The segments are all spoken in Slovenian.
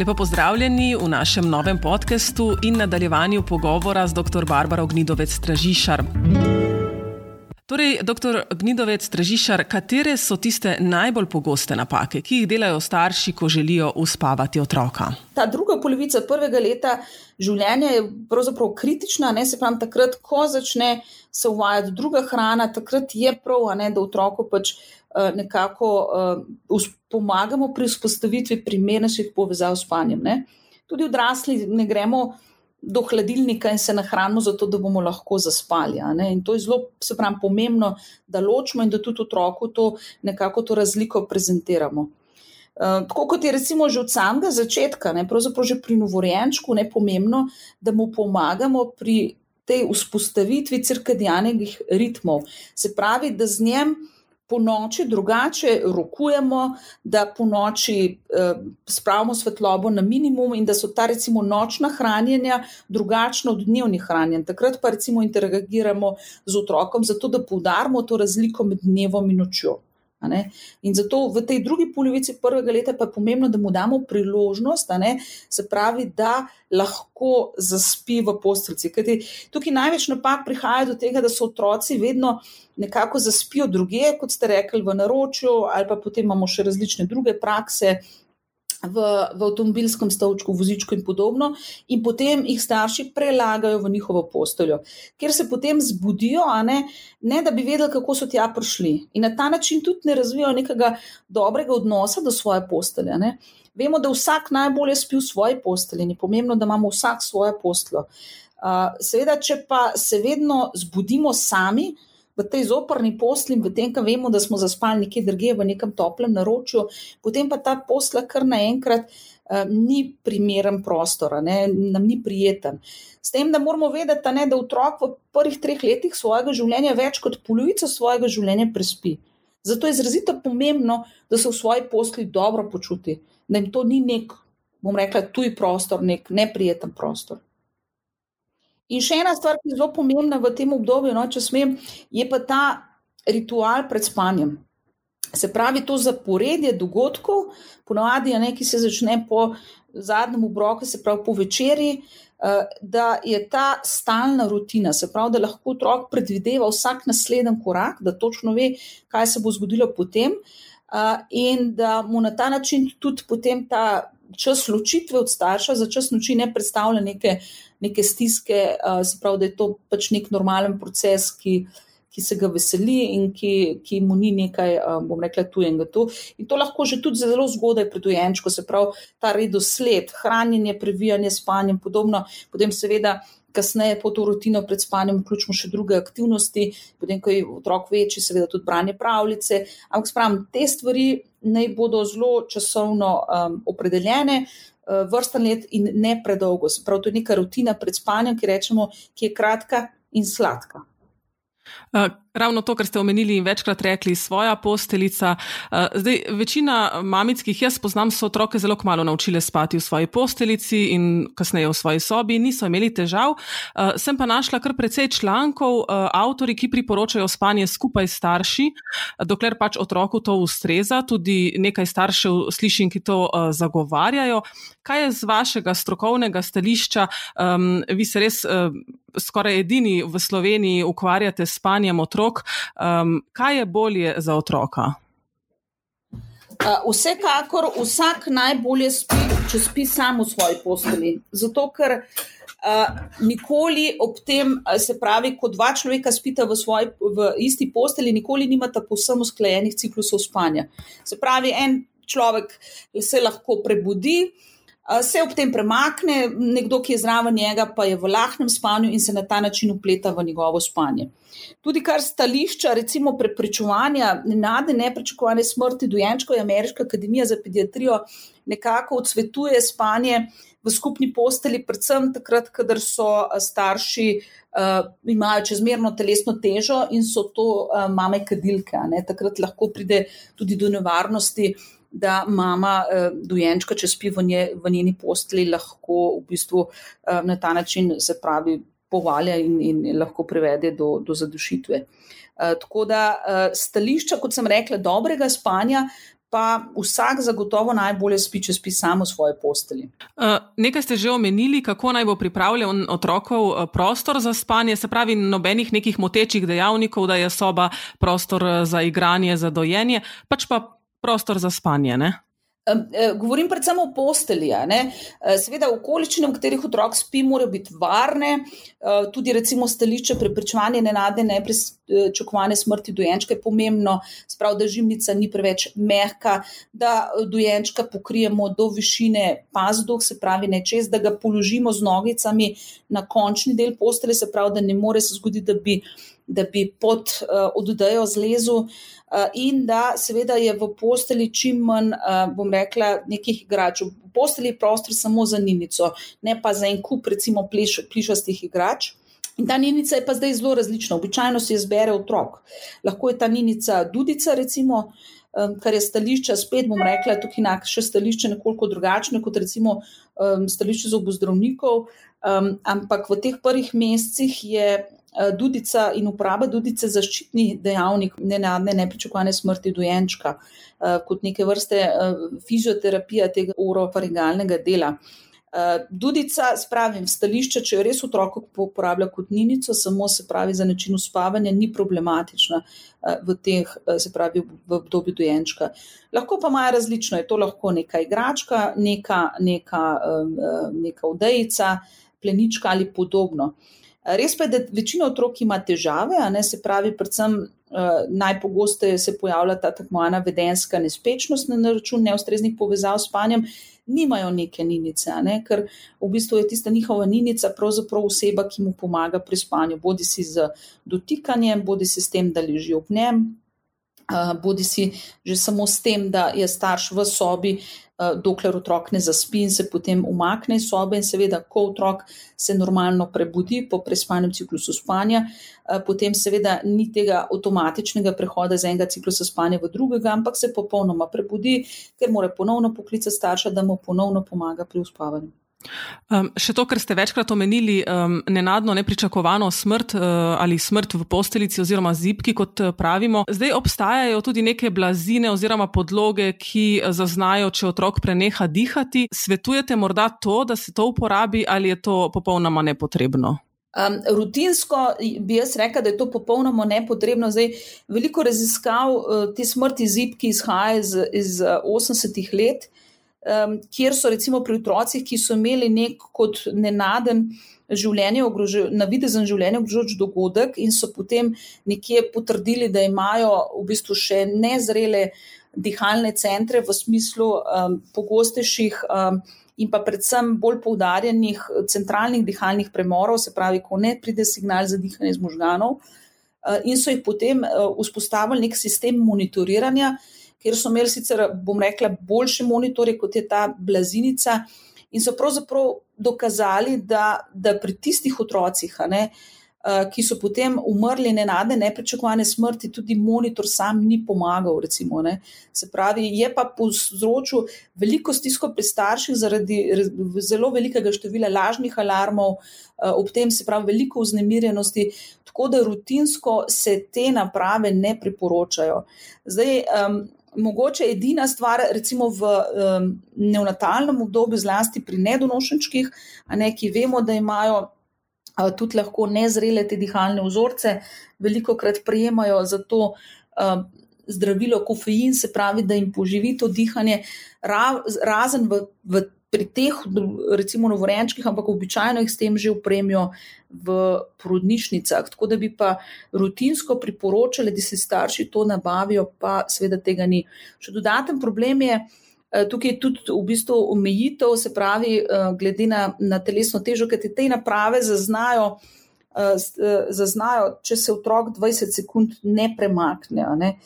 Lepo pozdravljeni v našem novem podkastu in nadaljevanju pogovora z dr. Barbaro Gnidovec Tražišar. Torej, dr. Gnidovec Tražišar, katere so tiste najbolj pogoste napake, ki jih delajo starši, ko želijo uspavati otroka? Ta druga polovica prvega leta življenja je pravzaprav kritična, ne se pravi, takrat, ko začne se uvajati druga hrana, takrat je prav, ne, da otroku pač. Eh, nekako uh, pomagamo pri vzpostavitvi primernejših povezav s spanjem. Ne? Tudi odrasli ne gremo do hladilnika in se nahranimo, zato da bomo lahko zaspali. In to je zelo, se pravi, pomembno, da ločimo in da tudi otroku to nekako to razliko prezentiramo. Uh, tako kot je recimo že od samega začetka, ne, pravzaprav že pri novorojenčku, ne pomembno, da mu pomagamo pri tej vzpostavitvi cirkadijanih ritmov. Se pravi, da z njim po noči drugače rokujemo, da po noči eh, spravimo svetlobo na minimum in da so ta recimo nočna hranjenja drugačna od dnevnih hranjenj. Takrat pa recimo interagiramo z otrokom, zato da poudarimo to razliko med dnevom in nočjo. In zato v tej drugi polovici prvega leta pa je pomembno, da mu damo priložnost, se pravi, da lahko zaspi v postelci. Tukaj največ napak prihaja do tega, da so otroci vedno nekako zaspijo druge, kot ste rekli, v naročju, ali pa potem imamo še različne druge prakse v, v avtomobilskem stavčku, vozičku in podobno, in potem jih starši prelagajo v njihovo posteljo, kjer se potem zbudijo, ne, ne da bi vedeli, kako so tja prišli. In na ta način tudi ne razvijajo nekega dobrega odnosa do svoje postelje. Ne. Vemo, da vsak najbolje spi v svoji postelji in je pomembno, da imamo vsak svojo posteljo. Uh, seveda, če pa se vedno zbudimo sami, uh, v tej zoprni posli, v tem, ko vemo, da smo zaspali nekje drugje v nekem toplem naročju, potem pa ta posla kar naenkrat uh, ni primeren prostor, ne, nam ni prijeten. S tem, da moramo vedeti, ne, da otrok v prvih treh letih svojega življenja več kot polovico svojega življenja prespi. Zato je izrazito pomembno, da se v svoji posli dobro počuti, da jim to ni nek, bom rekla, tuj prostor, nek neprijeten prostor. In še ena stvar, ki je zelo pomembna v tem obdobju, no, če smem, je pa ta ritual pred spanjem. Se pravi, to zaporedje dogodkov, ponovadi je nekaj, ki se začne po zadnjem obroku, se pravi po večerji, eh, da je ta stalna rutina, se pravi, da lahko otrok predvideva vsak naslednji korak, da točno ve, kaj se bo zgodilo potem, eh, in da mu na ta način tudi potem ta čas ločitve od starša za čas noči ne predstavlja neke neke stiske, se pravi, da je to pač nek normalen proces, ki, ki se ga veseli in ki, ki mu ni nekaj, bom rekla, tujega. To. In to lahko že tudi zelo zgodaj pred dojenčko, se pravi, ta redosled, hranjenje, previjanje, spanje in podobno. Potem seveda. Kasneje, po to rutino pred spanjem, vključimo še druge aktivnosti, potem, ko je otrok večji, seveda tudi branje pravljice. Ampak, spravim, te stvari naj bodo zelo časovno um, opredeljene, Eh, vrsten let in ne predolgo. Prav to je neka rutina pred spanjem, ki rečemo, ki je kratka in sladka. Uh, ravno to, kar ste omenili in večkrat rekli, svoja posteljica. Uh, zdaj, večina mamic, ki jih jaz poznam, so otroke zelo malo naučile spati v svoji posteljici in kasneje v svoji sobi, niso imeli težav. Uh, sem pa našla kar precej člankov, uh, avtori, ki priporočajo spanje skupaj s starši, dokler pač otroku to ustreza. Tudi nekaj staršev slišim, ki to uh, zagovarjajo. Kaj je z vašega strokovnega stališča? Um, vi se res uh, skoraj edini v Sloveniji ukvarjate s spanjem otrok. Um, kaj je bolje za otroka? Uh, vsekakor vsak najbolje spi, če spi samo v svoji posteli. Zato, ker uh, nikoli ob tem, se pravi, ko dva človeka spita v, svoj, v isti posteli, nikoli nimata povsem usklajenih ciklusov spanja. Se pravi, en človek se lahko prebudi, uh, se ob tem premakne, nekdo, ki je zraven njega, pa je v lahnem spanju in se na ta način upleta v njegovo spanje. Tudi kar stališča, recimo preprečevanja nenadne neprečakovane smrti dojenčkov, je Ameriška akademija za pediatrijo nekako odsvetuje spanje v skupni posteli, predvsem takrat, kadar so starši. Uh, imajo čezmerno telesno težo in so to uh, mame kadilke. Takrat lahko pride tudi do nevarnosti, uh, da mama eh, dojenčka, če spi v, nje, v njeni posteli, lahko v bistvu eh, na ta način se pravi povalja in, in lahko privede do, do zadušitve. Eh, tako da stališča, kot sem rekla, dobrega spanja pa vsak zagotovo najbolje spi, če spi samo v svoji posteli. Nekaj ste že omenili, kako naj bo pripravljen otrokov prostor za spanje, se pravi, nobenih nekih motečih dejavnikov, da je soba prostor za igranje, za dojenje, pač pa prostor za spanje. Ne? Eh, govorim predvsem o postelji. Eh, seveda, okoliščine, v katerih otrok spi, morajo biti varne, eh, tudi recimo stališče preprečevanja nenadne neprečakovane smrti dojenčka je pomembno, sprav, da žimnica ni preveč mehka, da dojenčka pokrijemo do višine pazduh, se pravi, ne čez, da ga položimo z nogicami na končni del postele, se pravi, da ne more se zgoditi, da bi, da bi pod oddajo zlezel. Eh, in da seveda je v posteli čim manj, eh, bom rekla, nekih igrač. V posteli je prostor samo za ninico, ne pa za en kup, recimo, pliš, plišastih igrač. In ta ninica je pa zdaj zelo različna. Običajno se izbere otrok. Lahko je ta ninica dudica, recimo, kar je stališče, spet bom rekla, tukaj je še stališče nekoliko drugačno kot recimo stališče zobozdravnikov. Ampak v teh prvih mesecih je Eh, dudica in uporaba dudice zaščitni dejavnik nenadne nepričakovane smrti dojenčka, eh, kot neke vrste eh, fizioterapija tega orofaringalnega dela. Dudica, spravim, stališče, če jo res otrok uporablja kot ninico, samo se pravi za način uspavanja, ni problematična v teh, se pravi, v obdobju dojenčka. Lahko pa imajo različno, je to lahko neka igračka, neka, neka, neka odejica, plenička ali podobno. Res pa je, da večina otrok ima težave, ne, se pravi, predvsem uh, najpogosteje se pojavlja ta tako imenovana vedenska nespečnost na račun neustreznih povezav s spanjem, nimajo neke ninice, ne, ker v bistvu je tista njihova ninica pravzaprav oseba, ki mu pomaga pri spanju, bodi si z dotikanjem, bodi si s tem, da leži ob njem. Bodi si že samo s tem, da je starš v sobi, dokler otrok ne zaspi in se potem umakne iz sobe. In seveda, ko otrok se normalno prebudi po prespanem ciklusu spanja, potem seveda ni tega avtomatičnega prehoda iz enega ciklusa spanja v drugega, ampak se popolnoma prebudi, ker mora ponovno poklicati starša, da mu ponovno pomaga pri uspavanju. Um, še to, kar ste večkrat omenili, um, nenadno nepričakovano smrt uh, ali smrt v posteljici oziroma zipki, kot uh, pravimo. Zdaj obstajajo tudi neke blazine oziroma podloge, ki uh, zaznajo, če otrok preneha dihati. Svetujete morda to, da se to uporabi ali je to popolnoma nepotrebno? Um, rutinsko bi jaz rekla, da je to popolnoma nepotrebno. Zdaj, veliko raziskav uh, te smrti zipki izhaja iz, iz uh, 80-ih let um, kjer so recimo pri otrocih, ki so imeli nek kot nenaden življenje, navidezen življenje ogrožajoč dogodek in so potem nekje potrdili, da imajo v bistvu še nezrele dihalne centre v smislu um, pogostejših um, in pa predvsem bolj poudarjenih centralnih dihalnih premorov, se pravi, ko ne pride signal za dihanje iz možganov. In so jih potem vzpostavili nek sistem monitoriranja, kjer so imeli sicer, bom rekla, boljše monitorje kot je ta blazinica, in so pravzaprav dokazali, da, da pri tistih otrocih, ne, ki so potem umrli nenadne, neprečakovane smrti, tudi monitor sam ni pomagal. Recimo, Se pravi, je pa povzročil veliko stisko pri starših zaradi zelo velikega števila lažnih alarmov, ob tem se pravi veliko vznemirjenosti. Tako da rutinsko se te naprave ne priporočajo. Zdaj, um, mogoče edina stvar, recimo v um, neonatalnem obdobju, zlasti pri nedonošenčkih, ne ki vemo, da imajo uh, tudi lahko nezrele te dihalne vzorce, veliko krat prejemajo za to. Uh, Zdravilo, kofein, se pravi, da jim poživi to dihanje, razen v, v pri teh, recimo, novorenčkih, ampak običajno jih s tem že upremijo v porodnišnicah. Tako da bi pa rutinsko priporočali, da si starši to nabavijo, pa seveda tega ni. Še dodaten problem je. Eh, tukaj je tudi v bistvu omejitev, se pravi, eh, glede na, na telesno težo, ker te naprave zaznajo, eh, zaznajo, če se otrok 20 sekund ne premakne. Ne.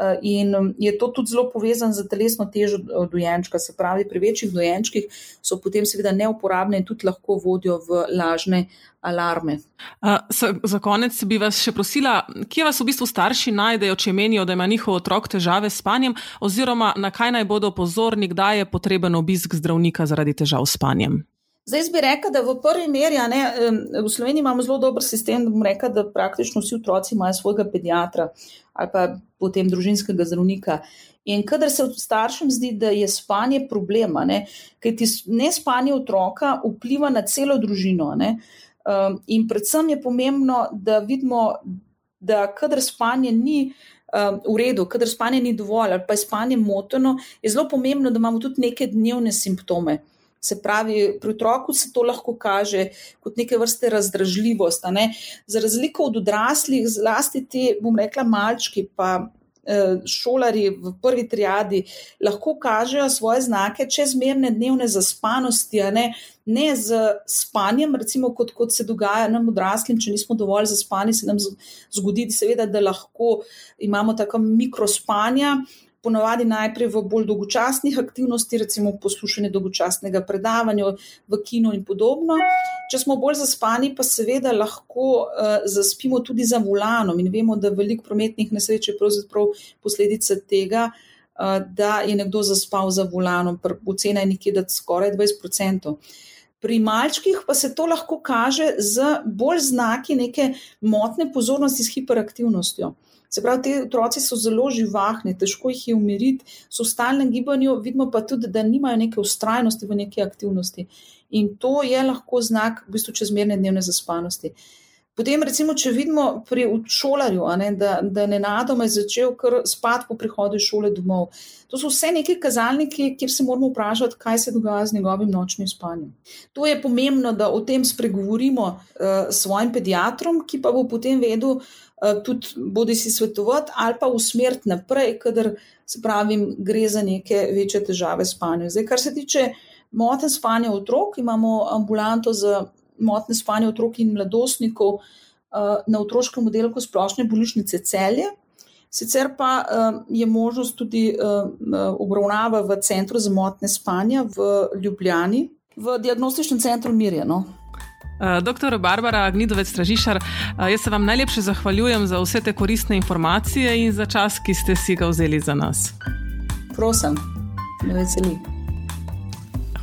Eh, in um, je to tudi zelo povezano z telesno težo eh, dojenčka. Se pravi, pri večjih dojenčkih so potem seveda neuporabne in tudi lahko vodijo v lažne alarme. Uh, za konec bi vas še prosila, kje vas v bistvu starši najdejo, če menijo, da ima njihov otrok težave s spanjem, oziroma na kaj naj bodo pozorni, kdaj je potreben obisk zdravnika zaradi težav s spanjem. Zdaj bi rekla, da v prvi meri, ne, v Sloveniji imamo zelo dober sistem, da bom rekla, da praktično vsi otroci imajo svojega pediatra ali pa potem družinskega zdravnika. In kadar se staršem zdi, da je spanje problema, ker ti ne spanje otroka vpliva na celo družino. Ne, um, in predvsem je pomembno, da vidimo, da kadar spanje ni. Um, v redu, kadar spanje ni dovolj, ali pa je spanje moteno, je zelo pomembno, da imamo tudi neke dnevne simptome. Se pravi, pri otroku se to lahko kaže kot neke vrste razdražljivost. Ne? Za razliko od odraslih, zlasti ti, bom rekla, malčki, pa eh, šolari v prvi triadi, lahko kažejo svoje znake čezmerne dnevne zaspanosti, ne? ne z spanjem, recimo kot, kot se dogaja nam odraslim, če nismo dovolj zaspani, se nam zgodi, seveda, da lahko imamo tako mikrospanja ponovadi najprej v bolj dolgočasnih aktivnostih, recimo poslušanje dolgočasnega predavanja v kinu in podobno. Če smo bolj zaspani, pa seveda lahko uh, zaspimo tudi za volanom in vemo, da veliko prometnih nesreč je pravzaprav posledica tega, uh, da je nekdo zaspal za volanom, ocena je nekje, da skoraj 20%. Pri malčkih pa se to lahko kaže z bolj znaki neke motne pozornosti s hiperaktivnostjo. Se pravi, ti otroci so zelo živahni, težko jih je umiriti, so v stalnem gibanju, vidimo pa tudi, da nimajo neke ustrajnosti v neki aktivnosti. In to je lahko znak v bistvu čezmerne dnevne zaspanosti. Potem, recimo, če vidimo pri šolarju, ne, da, da ne nadoma je začel kar spati po prihodu iz šole domov. To so vse neki kazalniki, kjer se moramo vprašati, kaj se dogaja z njegovim nočnim spanjem. To je pomembno, da o tem spregovorimo uh, s svojim pediatrom, ki pa bo potem vedel, uh, Eh, tudi bodi si svetovati ali pa usmeriti naprej, kadar se pravi, gre za neke večje težave spanja. Zdaj, kar se tiče motne spanja otrok, imamo ambulanto za motne spanja otrok in mladostnikov eh, na otroškem oddelku splošne bolnišnice celje. Sicer pa uh, je možnost tudi obravnava v centru za motne spanja v Ljubljani, v diagnostičnem centru Mirjano. Eh, doktor Barbara Gnidovec Stražišar, eh, jaz se vam najlepše zahvaljujem za vse te koristne informacije in za čas, ki ste si ga vzeli za nas. Prosim, me veseli.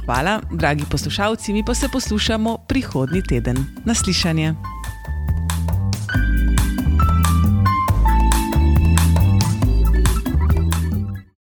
Hvala, dragi poslušalci, mi pa se poslušamo prihodnji teden. Naslišanje.